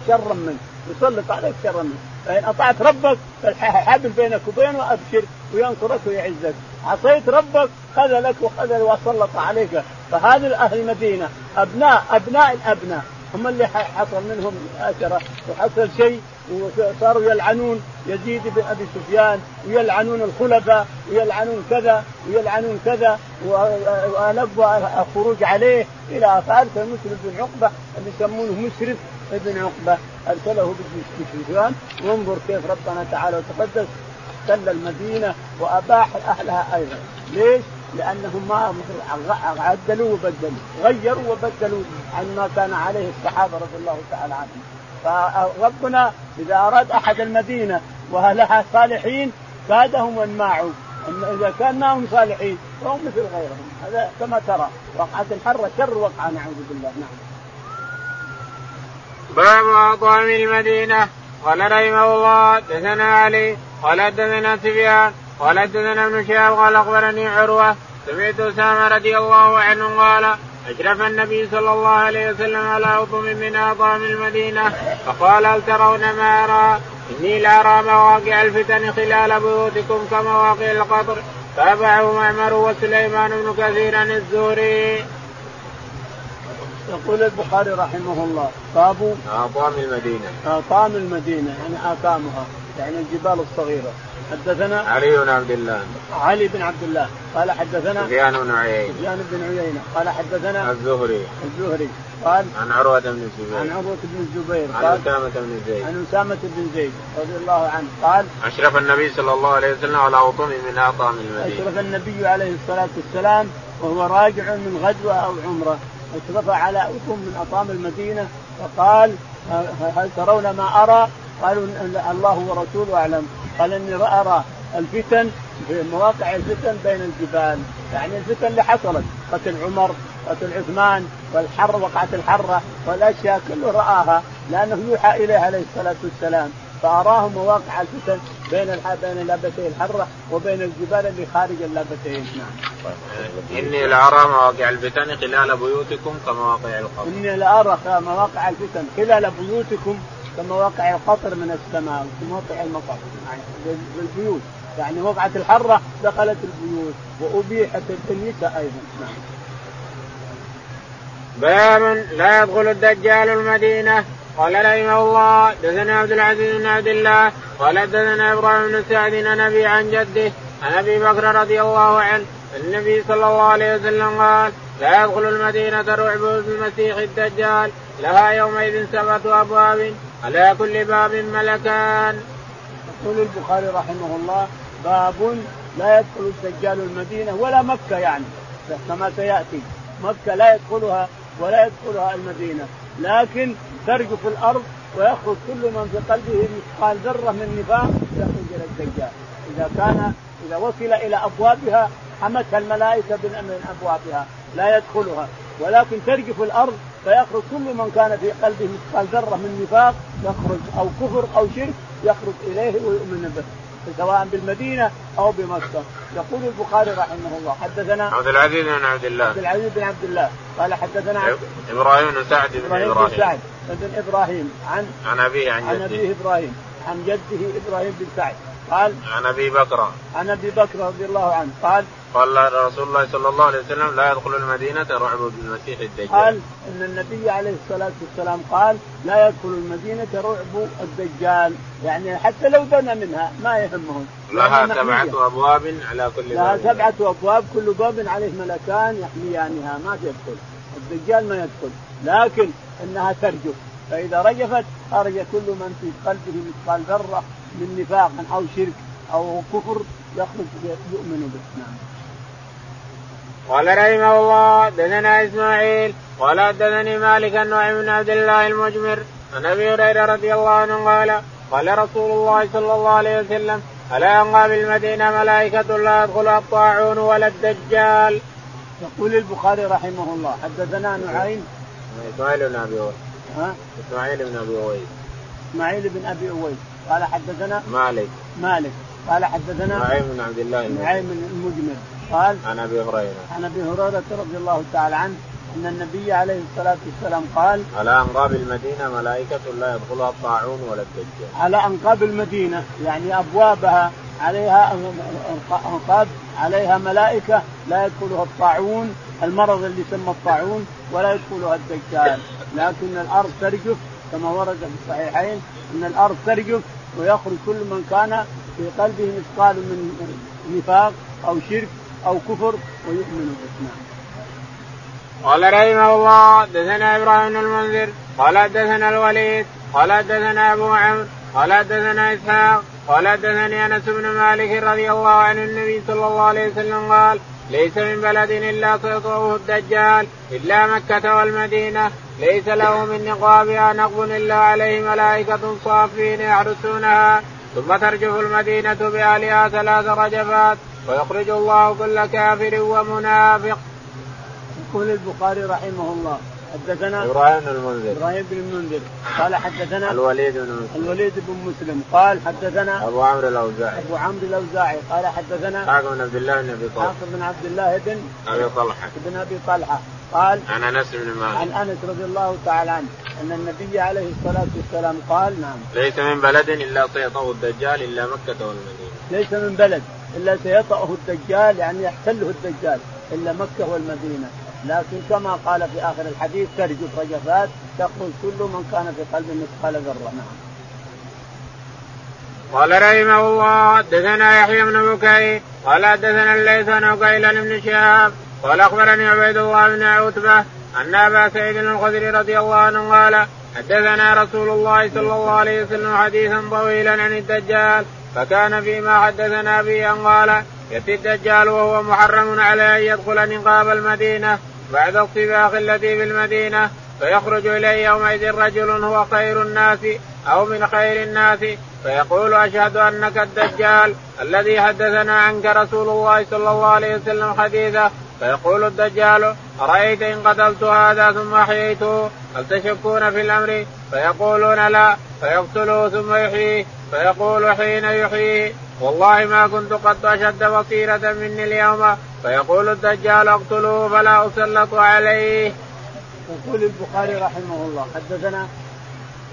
Speaker 2: شرا منك يسلط عليك شرا منك فإن أطعت ربك فالحبل بينك وبينه ابشر وينصرك ويعزك. عصيت ربك خذلك وخذل وسلط عليك. فهذه أهل المدينة أبناء أبناء الأبناء. هم اللي حصل منهم اثره وحصل شيء وصاروا يلعنون يزيد بن أبي سفيان ويلعنون الخلفاء ويلعنون كذا ويلعنون كذا ولبوا الخروج عليه إلى فارسل مسلم بن عقبة اللي يسمونه مسرف ابن عقبة. أرسله بن سفيان. وانظر كيف ربنا تعالى وتقدس احتل المدينة وأباح أهلها أيضا. ليش؟ لأنهم ما عدلوا وبدلوا غيروا وبدلوا عن ما كان عليه الصحابة رضي الله تعالى عنهم. فربنا إذا أراد أحد المدينة وأهلها صالحين كادهم وانماعوا إذا كان معهم صالحين فهم مثل غيرهم. هذا كما ترى وقعة الحره شر وقعة نعوذ بالله. نعم.
Speaker 1: باب اطعام المدينة. قال رحمه الله دثنا علي قال دثنا سفيان قال دثنا ابن شهاب قال أخبرني عروة سمعت أسامة رضي الله عنه قال أشرف النبي صلى الله عليه وسلم على أطم من أطعام المدينة فقال هل ترون ما أرى إني لأرى مواقع الفتن خلال بيوتكم كمواقع القطر تابعه معمر وسليمان بن كثير الزهري.
Speaker 2: يقول البخاري رحمه الله باب
Speaker 1: أطعام المدينة.
Speaker 2: أطعام المدينة يعني آثامها يعني الجبال الصغيرة. حدثنا
Speaker 1: علي بن عبد الله.
Speaker 2: علي بن عبد الله. قال حدثنا
Speaker 1: سفيان بن عيينة.
Speaker 2: سفيان بن عيينة. قال حدثنا
Speaker 1: الزهري.
Speaker 2: الزهري. قال
Speaker 1: عن عروة بن الزبير.
Speaker 2: عن عروة بن الزبير.
Speaker 1: عن أسامة بن زيد.
Speaker 2: عن أسامة بن زيد رضي الله عنه. قال
Speaker 1: أشرف النبي صلى الله عليه وسلم على أطم من أطعم المدينة.
Speaker 2: أشرف النبي عليه الصلاة والسلام وهو راجع من غزوة أو عمرة. أشرف على أطم من أطعام المدينة فقال هل ترون ما أرى؟ قالوا الله ورسوله أعلم. قال إني ارى الفتن في مواقع الفتن بين الجبال. يعني الفتن اللي حصلت قتل عمر قتل عثمان والحر وقعت الحرة والأشياء كله رآها لأنه يوحى اليه عليه الصلاة والسلام. فأراه مواقع الفتن. بين بين اللابتين الحره وبين الجبال اللي خارج اللابتين نعم.
Speaker 1: إني لأرى مواقع الفتن خلال بيوتكم كمواقع القطر.
Speaker 2: إني لأرى مواقع الفتن خلال بيوتكم كمواقع القطر من السماء وكمواقع المطر يعني بالبيوت يعني وقعت الحرة دخلت البيوت وأبيحت النساء أيضا نعم.
Speaker 1: باب لا يدخل الدجال المدينة قال رحمه الله دثنا عبد العزيز بن عبد الله قال دثنا إبراهيم بن سعد عن ابي عن جده عن أبي بكر رضي الله عنه النبي صلى الله عليه وسلم قال لا يدخل المدينة رعب المسيح الدجال لها يومئذ سبعة أبواب على كل باب ملكان.
Speaker 2: يقول البخاري رحمه الله باب لا يدخل الدجال المدينة ولا مكة يعني كما سيأتي مكة لا يدخلها ولا يدخلها المدينة. لكن ترجف الأرض ويخرج كل من في قلبه مثقال ذرة من نفاق يخرج إلى الدجال. إذا كان إذا وصل إلى أبوابها حمتها الملائكة من أبوابها لا يدخلها. ولكن ترجف الأرض فيخرج كل من كان في قلبه مثقال ذرة من نفاق يخرج أو كفر أو شرك يخرج إليه ويؤمن به. سواء بالمدينة أو بمكة. يقول البخاري رحمه الله حدثنا
Speaker 1: عبد العزيز بن عبد الله.
Speaker 2: عبد العزيز بن عبد الله. قال حدثنا
Speaker 1: إبراهيم بن سعد بن إبراهيم بن
Speaker 2: سعد بن إبراهيم. عن
Speaker 1: عن أبيه عن
Speaker 2: جده. عن أبيه إبراهيم. عن جده إبراهيم بن سعد. قال
Speaker 1: عن أبي بكر.
Speaker 2: عن أبي بكر رضي الله عنه. قال
Speaker 1: قال رسول الله صلى الله عليه وسلم لا يدخل المدينة رعب بالمسيح الدجال.
Speaker 2: قال إن النبي عليه الصلاة والسلام قال لا يدخل المدينة رعب الدجال، يعني حتى لو بنى منها ما يهمهم.
Speaker 1: لها سبعة أبواب على كل
Speaker 2: باب. لها سبعة أبواب كل باب عليه ملكان يحميانها ما تدخل. الدجال ما يدخل، لكن إنها ترجف، فإذا رجفت خرج كل من في قلبه مثقال ذرة من نفاق أو شرك أو كفر يخرج يؤمن به، نعم.
Speaker 1: قال رحمه الله دثنا إسماعيل قال حدثني مالك النوع بن عبد الله المجمر عن أبي هريرة رضي الله عنه قال قال رسول الله صلى الله عليه وسلم ألا ينقى بالمدينة ملائكة لا يدخلها الطاعون ولا الدجال.
Speaker 2: يقول البخاري رحمه الله حدثنا نعيم.
Speaker 1: إسماعيل بن أبي أويس. ها؟ إسماعيل بن أبي أويس.
Speaker 2: إسماعيل بن أبي أويس. قال حدثنا
Speaker 1: مالك.
Speaker 2: مالك. قال حدثنا
Speaker 1: نعيم بن عبد الله
Speaker 2: نعيم المجمر. قال
Speaker 1: عن أبي هريرة.
Speaker 2: عن أبي هريرة رضي الله تعالى عنه أن النبي عليه الصلاة والسلام قال
Speaker 1: على أنقاب المدينة ملائكة لا يدخلها الطاعون ولا الدجال.
Speaker 2: على أنقاب المدينة يعني أبوابها عليها أنقاب عليها ملائكة لا يدخلها الطاعون المرض اللي يسمى الطاعون ولا يدخلها الدجال. لكن الأرض ترجف كما ورد في الصحيحين إن الأرض ترجف ويخرج كل من كان في قلبه مثقال من نفاق أو شرك أو كفر ويؤمن به.
Speaker 1: قال رحمه الله دثنا إبراهيم المنذر قال دثنا الوليد قال دثنا أبو عمرو قال دثنا إسحاق قال دثني أنس بن مالك رضي الله عن النبي صلى الله عليه وسلم قال ليس من بلد إلا سيطره الدجال إلا مكة والمدينة. ليس له من نقابها نقب إلا عليه ملائكة صافين يحرسونها. ثم ترجف المدينة بأهلها ثلاث رجفات. ويخرج الله كل كافر ومنافق.
Speaker 2: يقول البخاري رحمه الله حدثنا
Speaker 1: إبراهيم بن المنذر.
Speaker 2: إبراهيم بن المنذر. قال حدثنا
Speaker 1: الوليد بن مسلم.
Speaker 2: الوليد بن مسلم. قال حدثنا
Speaker 1: أبو عمرو الأوزاعي.
Speaker 2: أبو عمرو الأوزاعي. قال حدثنا
Speaker 1: حاكم بن عبد الله بن أبي طلحة.
Speaker 2: حاكم بن عبد الله بن
Speaker 1: أبي طلحة.
Speaker 2: بن أبي طلحة. قال
Speaker 1: عن أنس بن مالك.
Speaker 2: عن أنس رضي الله تعالى عنه أن النبي عليه الصلاة والسلام قال نعم.
Speaker 1: ليس من بلد إلا سيطأه الدجال إلا مكة والمدينة.
Speaker 2: ليس من بلد. إلا سيطأه الدجال يعني يحتله الدجال إلا مكة والمدينة لكن كما قال في آخر الحديث ترجف رجفات تخرج كل من كان في قلبه مثقال ذرة نعم.
Speaker 1: قال رحمه الله حدثنا يحيى بن بكير قال حدثنا الليث بن عقيل بن شهاب قال أخبرني عبيد الله بن عتبة أن أبا سعيد الخدري رضي الله عنه قال حدثنا رسول الله صلى الله عليه وسلم حديثا طويلا عن الدجال فكان فيما حدثنا به أن قال ياتي الدجال وهو محرم عليه أن يدخل نقاب المدينة بعد الطباخ التي بالمدينة فيخرج إليه يومئذ رجل هو خير الناس أو من خير الناس فيقول أشهد أنك الدجال الذي حدثنا عنك رسول الله صلى الله عليه وسلم حديثا. فيقول الدجال أرأيت إن قتلت هذا ثم أحييته هل تشكون في الأمر؟ فيقولون لا فيقتله ثم يحييه فيقول حين يحييه والله ما كنت قد أشد بصيرة مني اليوم. فيقول الدجال اقتلوه فلا أسلط عليه.
Speaker 2: يقول البخاري رحمه الله حدثنا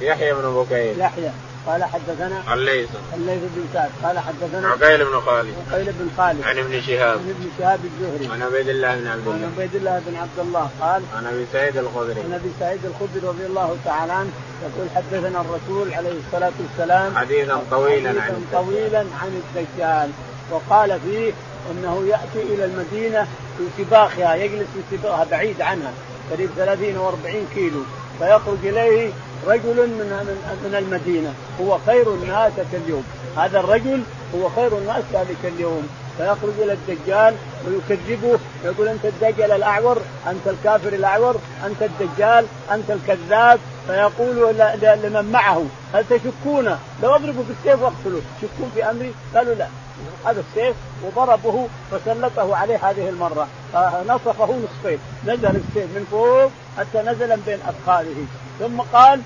Speaker 1: يحيى بن بكير
Speaker 2: يحيى. قال حدثنا
Speaker 1: الليث.
Speaker 2: الليث بن سعد. قال حدثنا
Speaker 1: عقيل بن خالد.
Speaker 2: عقيل بن خالد.
Speaker 1: عن ابن شهاب.
Speaker 2: عن ابن شهاب الزهري.
Speaker 1: عن عبيد الله بن عبد
Speaker 2: عن
Speaker 1: الله
Speaker 2: عبيد الله بن عبد الله. قال
Speaker 1: عن أبي سعيد الخدري.
Speaker 2: عن أبي سعيد الخدري رضي الله تعالى عنه يقول حدثنا الرسول عليه الصلاة والسلام
Speaker 1: حديثا طويلا عن
Speaker 2: حديثا طويلا عن الدجال. وقال فيه إنه يأتي إلى المدينة في سباخها يجلس في سباخها بعيد عنها قريب 30 أو 40 كيلو فيخرج إليه رجل من من المدينة. هو خير الناس اليوم. هذا الرجل هو خير الناس ذلك اليوم. فيخرج إلى الدجال ويكذبه. يقول أنت الدجال الأعور أنت الكافر الأعور أنت الدجال أنت الكذاب. فيقول لمن معه هل تشكون؟ لو اضربه بالسيف واقتله تشكون في أمري؟ قالوا لا. هذا السيف وضربه وسلطه عليه هذه المرة. فنصفه نصفين. نزل السيف من فوق حتى نزل بين اذخاذه ثم قال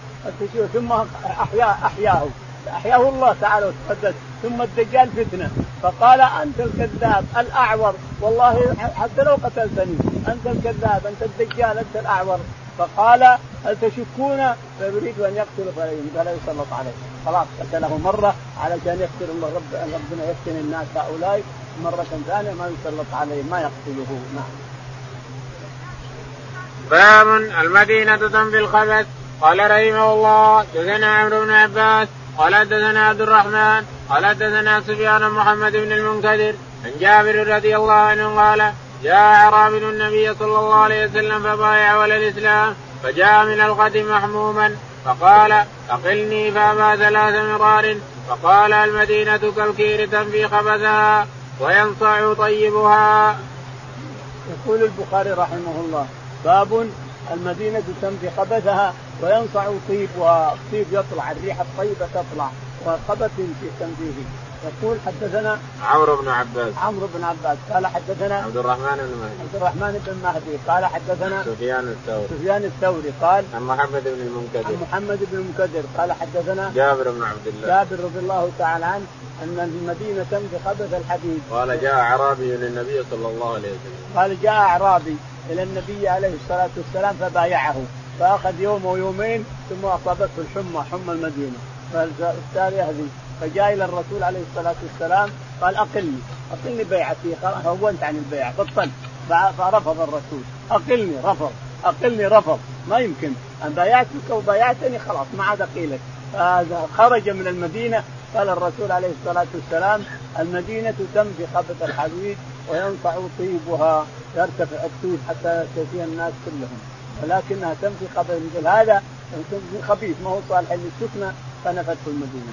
Speaker 2: ثم احياه احياه أحياه الله تعالى وتقدس ثم الدجال فتنة. فقال أنت الكذاب الأعور. والله حتى لو قتلتني. أنت الكذاب أنت الدجال أنت الأعور. فقال هل تشكون فيريد أن يقتل فلا يسلط عليه خلاص قتله مرة علشان يقتل الله رب ربنا يفتن الناس هؤلاء مرة ثانية. ما يسلط عليه ما يقتله. نعم.
Speaker 1: باب المدينة تنفي الخبث. قال رحمه الله دثنا عمرو بن عباس قال دثنا عبد الرحمن قال دثنا سفيان محمد بن المنكدر عن جابر رضي الله عنه قال جاء اعرابي النبي صلى الله عليه وسلم فبايع ولا الإسلام فجاء من الغد محموما فقال أقلني فأبى ثلاث مرار فقال المدينة كالكير تنفي خبثها وينصع طيبها.
Speaker 2: يقول البخاري رحمه الله باب المدينة تنفي خبثها وينصع طيبها، الطيب يطلع الريح الطيبة تطلع وخبث في تنفيه يقول حدثنا
Speaker 1: عمرو بن عباس.
Speaker 2: عمرو بن عباس. قال حدثنا
Speaker 1: عبد الرحمن بن مهدي.
Speaker 2: عبد الرحمن بن مهدي. قال حدثنا
Speaker 1: سفيان الثوري.
Speaker 2: سفيان الثوري. قال
Speaker 1: عن محمد بن المنكدر.
Speaker 2: عن محمد بن المنكدر. قال حدثنا
Speaker 1: جابر بن عبد الله.
Speaker 2: جابر رضي الله تعالى عنه أن المدينة تمضي خبث الحديد.
Speaker 1: قال جاء أعرابي للنبي صلى الله عليه وسلم.
Speaker 2: قال جاء أعرابي. إلى النبي عليه الصلاة والسلام فبايعه. فأخذ يوم ويومين ثم أصابته الحمى حمى المدينة. فالتالي هذه فجاء إلى الرسول عليه الصلاة والسلام قال أقلني. أقلني بيعتي. هونت عن البيعه بطلت فرفض الرسول. أقلني رفض. أقلني رفض. ما يمكن. ان بايعتك وبايعتني خلاص ما عاد أقيلك. خرج من المدينة. قال الرسول عليه الصلاة والسلام المدينة تنفي خبث الحديد وينصع طيبها. يرتفع الطيب حتى يستفيها الناس كلهم. ولكنها تنفي خبث مثل هذا خبيث ما هو صالح للسكنى فنفته المدينة.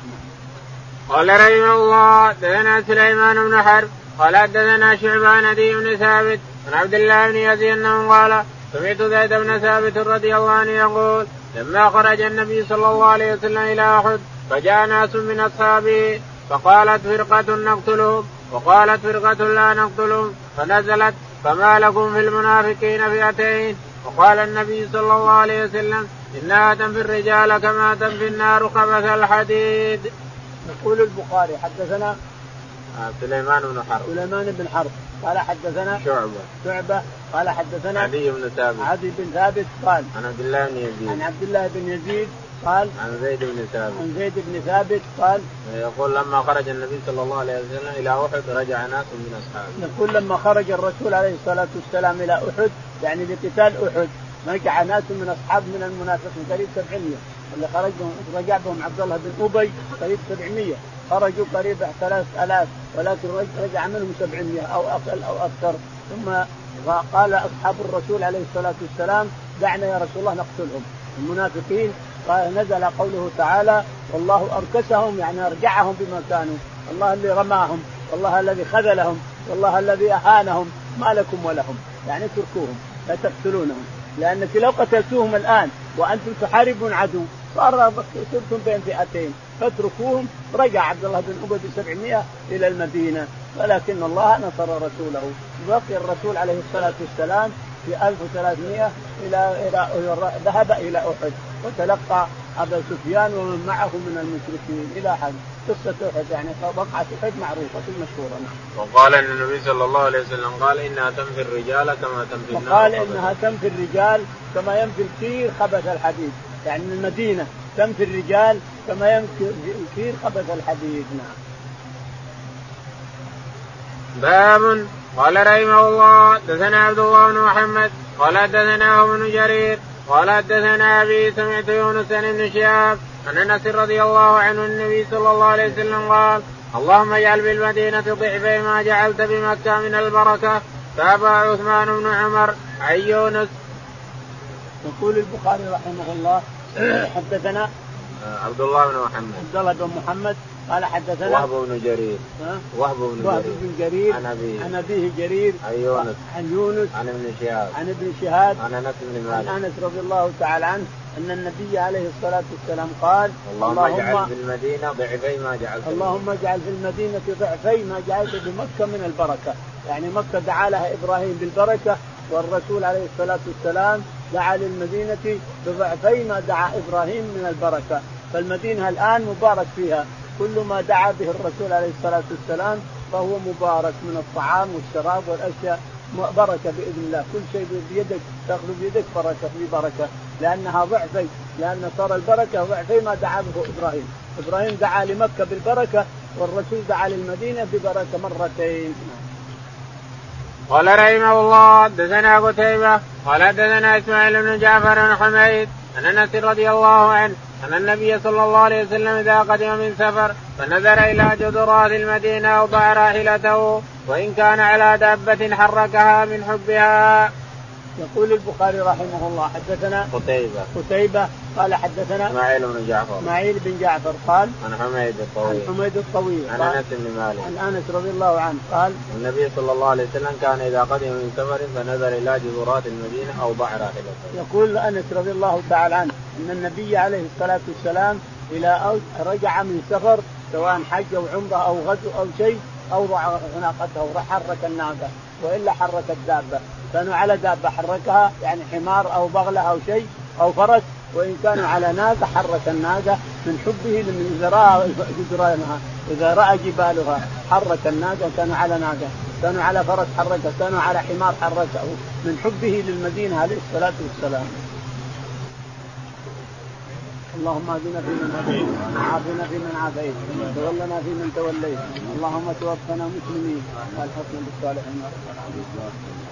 Speaker 1: قال رحمه الله دثنا سليمان بن حرب قال حدثنا شعبان ابي بن ثابت عن عبد الله بن يزيد أنه قال سمعت زيد بن ثابت رضي الله عنه يقول لما خرج النبي صلى الله عليه وسلم إلى أحد فجاء ناس من أصحابه فقالت فرقة نقتلهم وقالت فرقة لا نقتلهم فنزلت فما لكم في المنافقين فئتين. وقال النبي صلى الله عليه وسلم انها تنفي الرجال كما تنفي النار خبث الحديد.
Speaker 2: يقول البخاري حدثنا
Speaker 1: آه، سليمان بن حرب.
Speaker 2: سليمان بن حرب. قال حدثنا
Speaker 1: شعبة.
Speaker 2: شعبة. قال حدثنا
Speaker 1: عدي بن ثابت.
Speaker 2: عدي بن ثابت قال
Speaker 1: عن عبد الله بن يزيد.
Speaker 2: عن عبد الله بن يزيد قال
Speaker 1: عن زيد بن ثابت.
Speaker 2: عن زيد بن ثابت قال
Speaker 1: يقول لما خرج النبي صلى الله عليه وسلم إلى أحد رجع ناس من أصحابه.
Speaker 2: يقول لما خرج الرسول عليه الصلاة والسلام إلى أحد يعني لقتال أحد رجع ناس من أصحاب من المنافقين قريب 700 اللي خرج رجع بهم عبد الله بن أبي قريب 700 خرجوا قريب 3000 ولكن رجع منهم 700 أو أقل أو أكثر. ثم قال أصحاب الرسول عليه الصلاة والسلام دعنا يا رسول الله نقتلهم. المنافقين قال نزل قوله تعالى والله أركسهم يعني أرجعهم بما كانوا. الله اللي رماهم والله الذي خذلهم والله الذي اهانهم ما لكم ولهم. يعني اتركوهم لا تقتلونهم. لأنك لو قتلتوهم الآن وأنتم تحاربون عدو صار صرتم بين فئتين. فاتركوهم. رجع عبد الله بن أبي ب 700 إلى المدينة. ولكن الله نصر رسوله. بقي الرسول عليه الصلاة والسلام في 1300 إلى إلى ذهب إلى أحد وتلقى أبا سفيان ومن معه من المشركين. إلى حد. قصة أحد يعني وقعه أحد معروفة مشهورة.
Speaker 1: وقال إن النبي صلى الله عليه وسلم قال إنها تنفي الرجال كما تنفي
Speaker 2: النار وقال إنها تنفي الرجال كما ينفي الكير خبث الحديد. يعني المدينة تنفي الرجال كما ينفي الكير خبث الحديد. نعم.
Speaker 1: باب قال رحمه الله دثنا عبد الله بن محمد قال دثنا ابن جرير قال حدثنا أبي سمعت يونس بن شهاب عن أنس رضي الله عنه النبي صلى الله عليه وسلم قال اللهم اجعل بالمدينة ضعفي ما جعلت بمكة من البركة تابع عثمان بن عمر عن يونس.
Speaker 2: يقول البخاري رحمه الله حدثنا
Speaker 1: عبد الله بن محمد
Speaker 2: عبد الله بن محمد قال حدثنا
Speaker 1: وهب بن جرير. وهب بن
Speaker 2: وهب بن جرير.
Speaker 1: عن أبيه.
Speaker 2: عن أبيه جرير.
Speaker 1: عن يونس.
Speaker 2: عن يونس.
Speaker 1: عن ابن شهاب.
Speaker 2: عن ابن شهاب.
Speaker 1: عن أنس بن مالك.
Speaker 2: عن أنس رضي الله تعالى عنه أن النبي عليه الصلاة والسلام قال
Speaker 1: اللهم, اللهم اجعل في المدينة ضعفي ما جعلت
Speaker 2: اللهم اجعل في المدينة ضعفي ما جعلت بمكه من البركة. يعني مكة دعا لها إبراهيم بالبركة والرسول عليه الصلاة والسلام دعا للمدينة بضعفي ما دعا إبراهيم من البركة. فالمدينة الآن مبارك فيها. كل ما دعا به الرسول عليه الصلاة والسلام فهو مبارك من الطعام والشراب والأشياء. بركة بإذن الله، كل شيء بيدك تأخذ بيدك بركة في بركة. لأنها ضعفي لأن صار البركة ضعفي ما دعا به إبراهيم، إبراهيم دعا لمكة بالبركة والرسول دعا للمدينة ببركة مرتين.
Speaker 1: قال رحمه الله دثنا قتيبة قال دثنا إسماعيل بن جعفر بن حميد عن انس رضي الله عنه أن النبي صلى الله عليه وسلم إذا قدم من سفر فنظر إلى جدرات المدينة اوضع راحلته وإن كان على دابة حركها من حبها.
Speaker 2: يقول البخاري رحمه الله حدثنا
Speaker 1: قتيبة.
Speaker 2: قتيبة قال حدثنا
Speaker 1: إسماعيل بن جعفر.
Speaker 2: إسماعيل بن جعفر قال
Speaker 1: عن حميد الطويل.
Speaker 2: عن حميد الطويل
Speaker 1: عن أنس بن مالك.
Speaker 2: عن أنس رضي الله عنه قال
Speaker 1: النبي صلى الله عليه وسلم كان إذا قدم من سفر فنظر إلى جذورات المدينة اوضع راحلته.
Speaker 2: يقول أنس رضي الله تعالى عنه أن النبي عليه الصلاة والسلام إلى رجع من سفر سواء حج أو عمرة أو غزو أو شيء اوضع ناقته حرك الناقة وإلا حرك الدابة. كانوا على دابه حركها يعني حمار أو بغلة أو شيء أو فرس وإن كانوا على ناقة حرك الناقة من حبه لمن اذا راى جدرانها. إذا رأى جبالها حرك الناقة كانوا على ناقة. كانوا على فرس حركه كانوا على حمار حركه. من حبه للمدينة عليه الصلاة والسلام. اللهم اهدنا فيمن هديت وعافنا فيمن عافيت وتولنا فيمن توليت. اللهم توفنا مسلمين. والحقنا بالصالحين. Thank you.